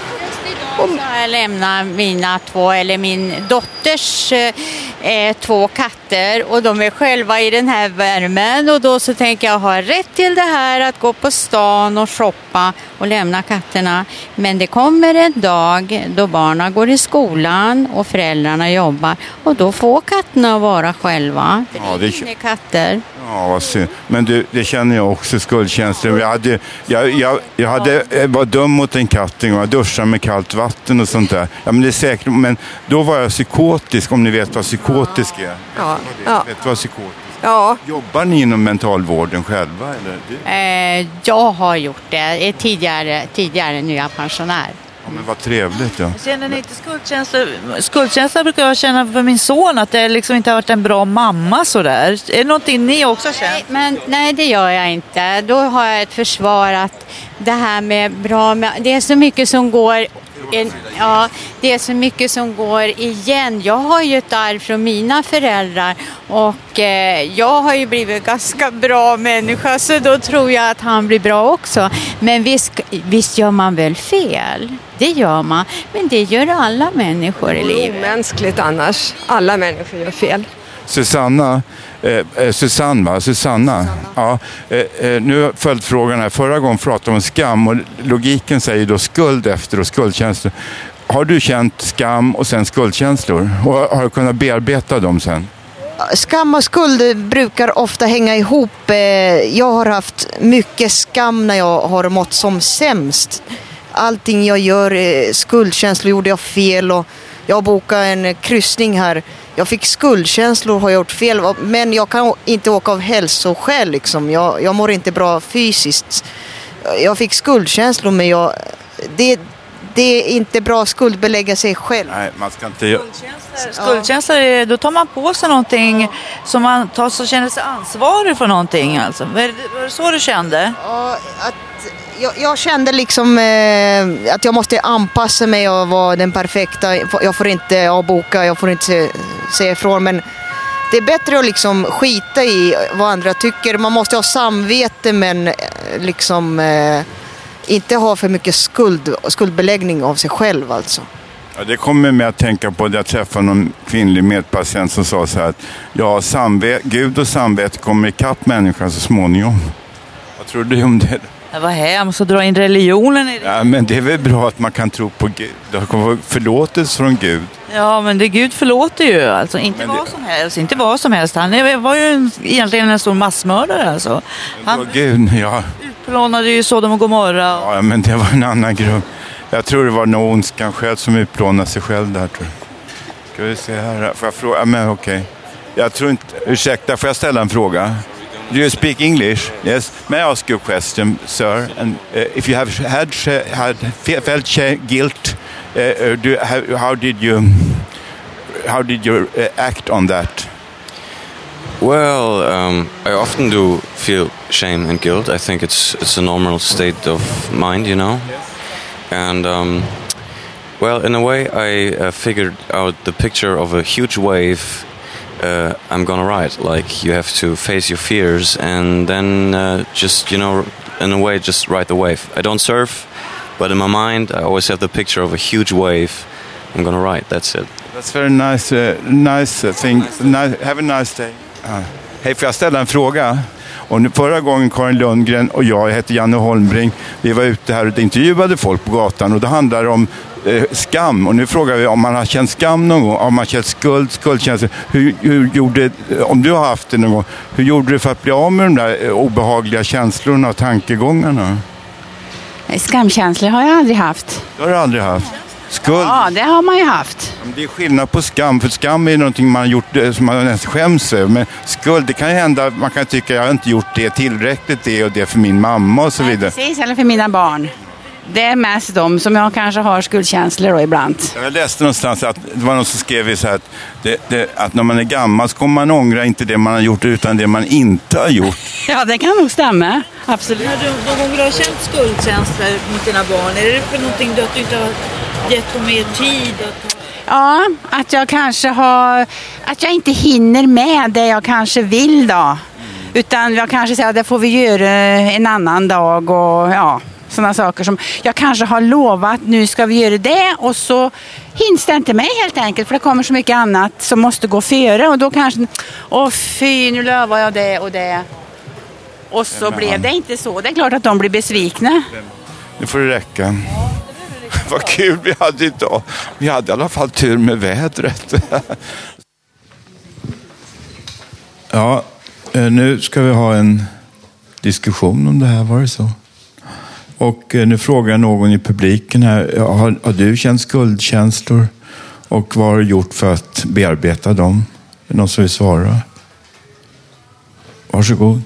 Då ska jag lämna mina två, eller min dotters eh, två katter och de är själva i den här värmen och då så tänker jag ha rätt till det här att gå på stan och shoppa och lämna katterna. Men det kommer en dag då barnen går i skolan och föräldrarna jobbar och då får katterna vara själva. ja, det, är katter. ja, vad synd. Men du, det känner jag också, skuldkänslor. Jag, hade, jag, jag, jag, hade, jag var dum mot en katt en gång. Jag duschade med kallt vatten och sånt där. Ja, men, det är säkert, men då var jag psykotisk, om ni vet vad psykotisk är. Ja, ja. Vet du vad psykotisk ja. Jobbar ni inom mentalvården själva? Eller? Eh, jag har gjort det tidigare, tidigare nu är jag pensionär. Ja, men vad trevligt. Ja. Känner ni inte skuldkänslor? Skuldkänsla brukar jag känna för min son, att det liksom inte har varit en bra mamma sådär. Är det någonting ni också känner? Men nej, det gör jag inte. Då har jag ett försvar att det här med bra... Det är så mycket som går... En, ja, det är så mycket som går igen. Jag har ju ett arv från mina föräldrar och eh, jag har ju blivit ganska bra människa så då tror jag att han blir bra också. Men visst, visst gör man väl fel? Det gör man. Men det gör alla människor i Det är livet. omänskligt annars. Alla människor gör fel. Susanna, eh, eh, Susanne va? Susanna. Ja, eh, eh, nu följdfrågan här. Förra gången pratade vi om skam och logiken säger då skuld efter och skuldkänslor. Har du känt skam och sen skuldkänslor? Och har du kunnat bearbeta dem sen? Skam och skuld brukar ofta hänga ihop. Eh, Jag har haft mycket skam när jag har mått som sämst. Allting jag gör, skuldkänslor, gjorde jag fel och jag bokade en kryssning här. Jag fick skuldkänslor, har jag gjort fel, men jag kan inte åka av hälsoskäl liksom. Jag, jag mår inte bra fysiskt. Jag fick skuldkänslor men jag, det, det är inte bra att skuldbelägga sig själv. Nej, man ska inte... Skuldkänsla, är- då tar man på sig någonting som man tar, så känner sig ansvarig för någonting. Alltså. Var, det, var det så du kände? Ja, att jag, jag kände liksom eh, att jag måste anpassa mig och vara den perfekta. Jag får inte avboka, jag får inte se- säga ifrån. Men det är bättre att liksom skita i vad andra tycker. Man måste ha samvete men eh, liksom eh, inte ha för mycket skuld, skuldbeläggning av sig själv alltså. Ja, det kommer mig att tänka på att jag träffade någon kvinnlig medpatient som sa så här att ja, samve- Gud och samvete kommer ikapp människan så småningom. Vad tror du om det? Det var hemskt att dra in religionen i det. Ja, men det är väl bra att man kan tro på Gud. Det kommer förlåtelse från Gud. Ja, men det Gud förlåter ju. Alltså, inte vad som helst. Inte vad som helst. Han var ju en, egentligen en stor massmördare. Alltså. Han Gud, ja utplånade ju Sodom och Gomorra. ja, men det var en annan grupp. Jag tror det var nog ondskan själv som utplånade sig själv där. Tror jag. Ska vi se här. Får jag fråga? Ja, Men okej. Jag tror inte... Ursäkta, får jag ställa en fråga? Do you speak English? Yes. May I ask you a question, sir? And uh, if you have had, had felt guilt, uh, uh, do, how, how did you how did you uh, act on that? Well, um, I often do feel shame and guilt. I think it's it's a normal state of mind, you know. And um, well, in a way, I uh, figured out the picture of a huge wave. Uh, I'm gonna ride. Like you have to face your fears, and then uh, just you know, in a way, just ride the wave. I don't surf, but in my mind, I always have the picture of a huge wave. I'm gonna ride. That's it. That's very nice, uh, nice thing. Nice, have a nice day. Hej, får jag ställa en fråga? Och nu, förra gången Karin Lundgren och jag, jag heter Janne Holmbring, vi var ute här och intervjuade folk på gatan och det handlar om eh, skam. Och nu frågar vi om man har känt skam någon gång, om man känt skuld, skuldkänslor. Hur, hur gjorde, om du har haft det någon gång, hur gjorde du för att bli av med de där eh, obehagliga känslorna och tankegångarna? Skamkänslor har jag aldrig haft. Det har du aldrig haft. Skuld? Ja, det har man ju haft. Men Det är skillnad på skam, för skam är någonting man har gjort eh, som man skäms över. Men skuld, det kan ju hända, man kan tycka jag har inte gjort det tillräckligt, det och det för min mamma och så vidare. Precis, eller för mina barn. Det är mest de som jag kanske har skuldkänslor då ibland. Jag läste någonstans att det var någon som skrev så här att, det, det, att när man är gammal så kommer man ångra inte det man har gjort utan det man inte har gjort. Ja, det kan nog stämma. Absolut. När du någon gång du har känt skuldkänslor mot dina barn, är det för någonting du, att du inte har gett dem mer tid? Att ta... Ja, att jag kanske har... Att jag inte hinner med det jag kanske vill då. Utan jag kanske säger att det får vi göra en annan dag och ja, sådana saker som jag kanske har lovat nu ska vi göra det och så hinns det inte med helt enkelt för det kommer så mycket annat som måste gå före och då kanske, åh fy nu lovar jag det och det. Och så blev han- det inte så. Det är klart att de blir besvikna. Nu får det räcka. Vad kul vi hade idag. Vi hade i alla fall tur med vädret. ja, eh, nu ska vi ha en diskussion om det här, var det så? Och eh, nu frågar jag någon i publiken här, har, har du känt skuldkänslor? Och vad har du gjort för att bearbeta dem? Är det någon som vill svara? Varsågod.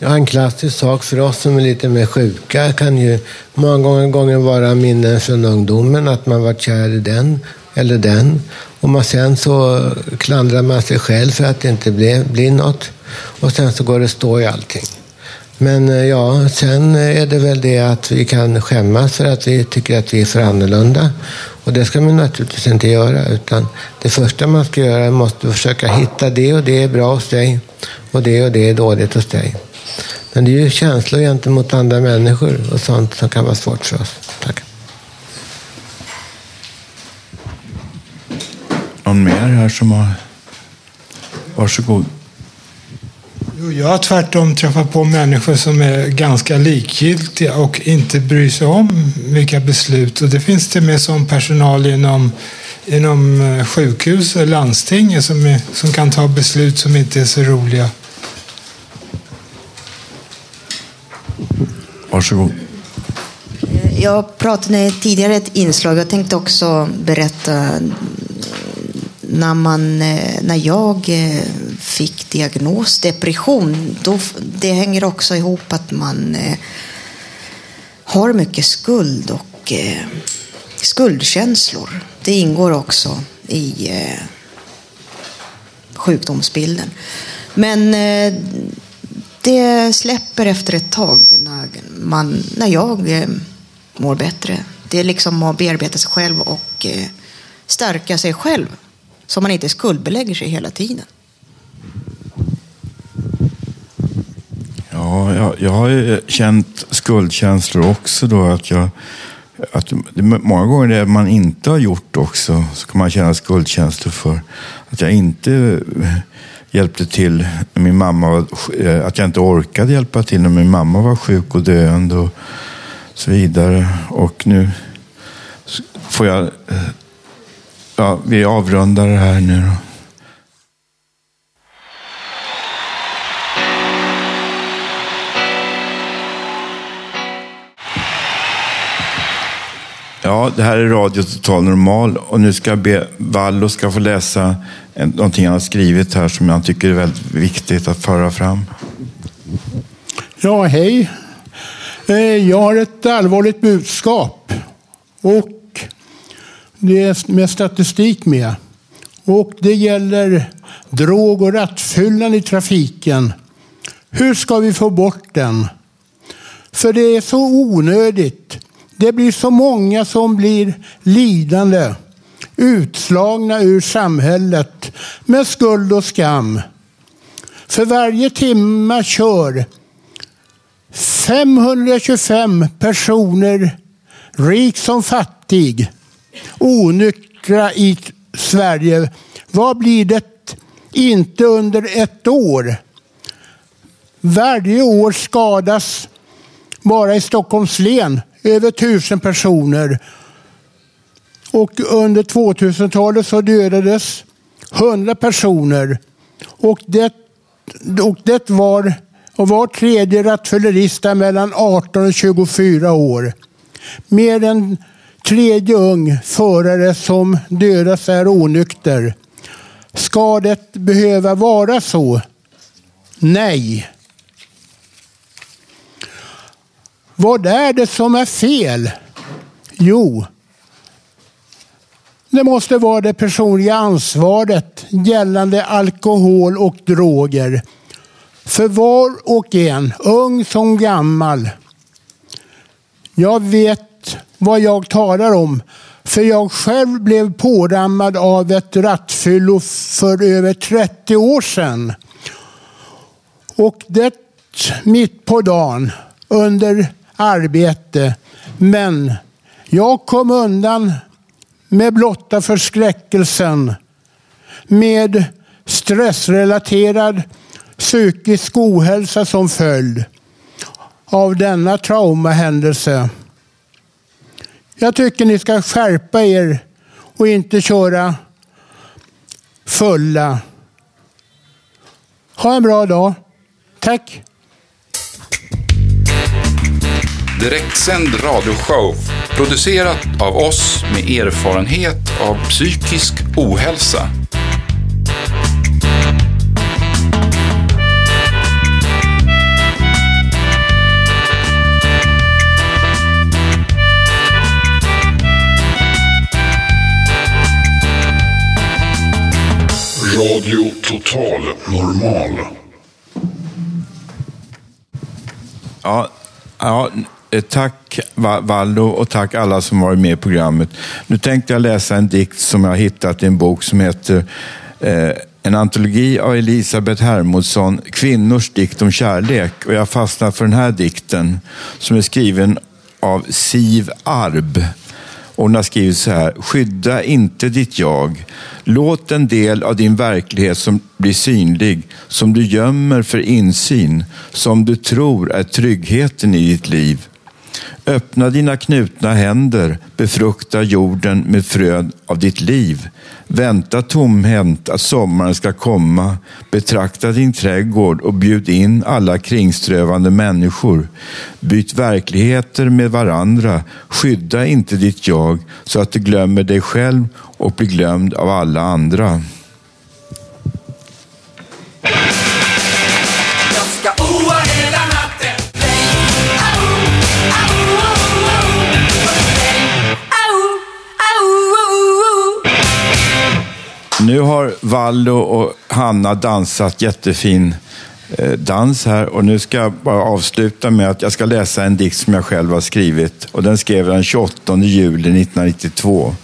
Ja, en klassisk sak för oss som är lite mer sjuka kan ju många gånger, gånger vara minnen från ungdomen, att man var kär i den eller den. Och man sen så klandrar man sig själv för att det inte blev, blir något. Och sen så går det stå i allting. Men eh, ja, sen är det väl det att vi kan skämmas för att vi tycker att vi är för annorlunda. Och det ska man naturligtvis inte göra. Utan det första man ska göra är att försöka hitta det och det är bra hos dig. Och det och det är dåligt hos dig. Men det är ju känslor gentemot andra människor och sånt som kan vara svårt för oss. Tack. Någon mer här som har... Varsågod. Jo, Jag har tvärtom träffat på människor som är ganska likgiltiga och inte bryr sig om vilka beslut. Och det finns det med som personal inom, inom eh, sjukhus och landsting som, är, som kan ta beslut som inte är så roliga. Varsågod. Eh, jag pratade i ett tidigare ett inslag. Jag tänkte också berätta eh, när, man, eh, när jag fick diagnos depression. Då, det hänger också ihop att man har mycket skuld och skuldkänslor. Det ingår också i sjukdomsbilden. Men eh, det släpper efter ett tag när, man, när jag eh, mår bättre. Det är liksom att bearbeta sig själv och eh, stärka sig själv. Så man inte skuldbelägger sig hela tiden. Ja, jag, jag har ju känt skuldkänslor också då. Att jag, att det, många gånger det man inte har gjort också, så kan man känna skuldkänslor för. Att jag inte eh, hjälpte till när min mamma var, eh, att jag inte orkade hjälpa till när min mamma var sjuk och döende och så vidare. Och nu får jag, eh, ja, vi avrundar det här nu då. Ja, det här är Radio Total Normal och nu ska jag be Vallo ska få läsa någonting han har skrivit här som jag tycker är väldigt viktigt att föra fram. Ja, hej. Eh, jag har ett allvarligt budskap och det är med statistik med. Och det gäller drog och rattfyllan i trafiken. Hur ska vi få bort den? För det är så onödigt. Det blir så många som blir lidande, utslagna ur samhället med skuld och skam. För varje timme kör 525 personer, rik som fattig, onyktra i Sverige. Vad blir det inte under ett år? Varje år skadas bara i Stockholms län över tusen personer. Och under 2000-talet så dödades 100 personer. Och det, och det var, och var tredje rattfyllerist är mellan 18 och 24 år. Mer än tredje ung förare som dödas är onykter. Ska det behöva vara så? Nej. Vad är det som är fel? Jo, det måste vara det personliga ansvaret gällande alkohol och droger. För var och en, ung som gammal. Jag vet vad jag talar om. För jag själv blev pårammad av ett rattfyllo för över 30 år sedan. Och det mitt på dagen under arbete. Men jag kom undan med blotta förskräckelsen. Med stressrelaterad psykisk ohälsa som följd av denna traumahändelse. Jag tycker ni ska skärpa er och inte köra fulla. Ha en bra dag. Tack. Direktsänd radioshow producerat av oss med erfarenhet av psykisk ohälsa. Radio Total Normal. Ja, ja, Eh, tack Valdo Vallo och tack alla som varit med i programmet. Nu tänkte jag läsa en dikt som jag hittat i en bok som heter eh, En antologi av Elisabeth Hermodsson, Kvinnors dikt om kärlek. Och jag fastnade för den här dikten som är skriven av Siv Arb. Och hon har skrivit så här. Skydda inte ditt jag. Låt en del av din verklighet som blir synlig, som du gömmer för insyn, som du tror är tryggheten i ditt liv. Öppna dina knutna händer, befrukta jorden med frön av ditt liv. Vänta tomhänt att sommaren ska komma. Betrakta din trädgård och bjud in alla kringströvande människor. Byt verkligheter med varandra. Skydda inte ditt jag så att du glömmer dig själv och blir glömd av alla andra. Nu har Vallo och Hanna dansat jättefin eh, dans här och nu ska jag bara avsluta med att jag ska läsa en dikt som jag själv har skrivit och den skrev jag den 28 juli 1992.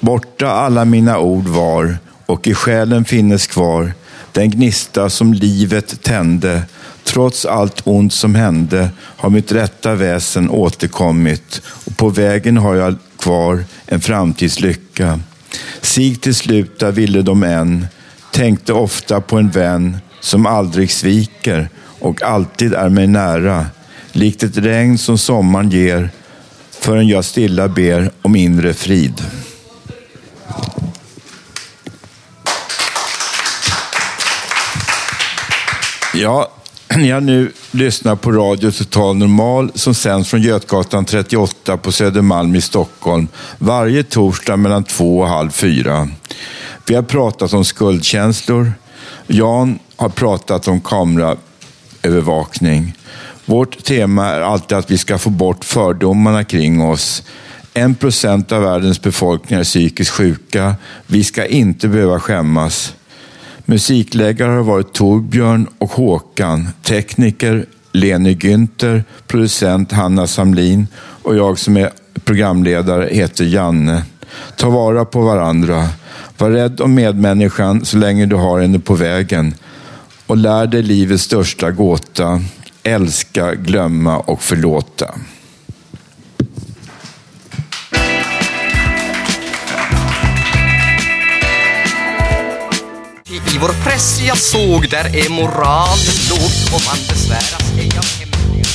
Borta alla mina ord var och i själen finnes kvar den gnista som livet tände Trots allt ont som hände har mitt rätta väsen återkommit och på vägen har jag kvar en framtidslycka. Sig till sluta ville de än, tänkte ofta på en vän som aldrig sviker och alltid är mig nära, likt ett regn som sommaren ger förrän jag stilla ber om inre frid. Ja, ni har nu lyssnat på Radio Total Normal som sänds från Götgatan 38 på Södermalm i Stockholm varje torsdag mellan två och halv fyra. Vi har pratat om skuldkänslor. Jan har pratat om kameraövervakning. Vårt tema är alltid att vi ska få bort fördomarna kring oss. En procent av världens befolkning är psykiskt sjuka. Vi ska inte behöva skämmas. Musikläggare har varit Torbjörn och Håkan, tekniker Leni Günther, producent Hanna Samlin och jag som är programledare heter Janne. Ta vara på varandra. Var rädd om medmänniskan så länge du har henne på vägen. Och lär dig livets största gåta. Älska, glömma och förlåta. I vår press jag såg där är moral låg. och man besväras är jag hemlig.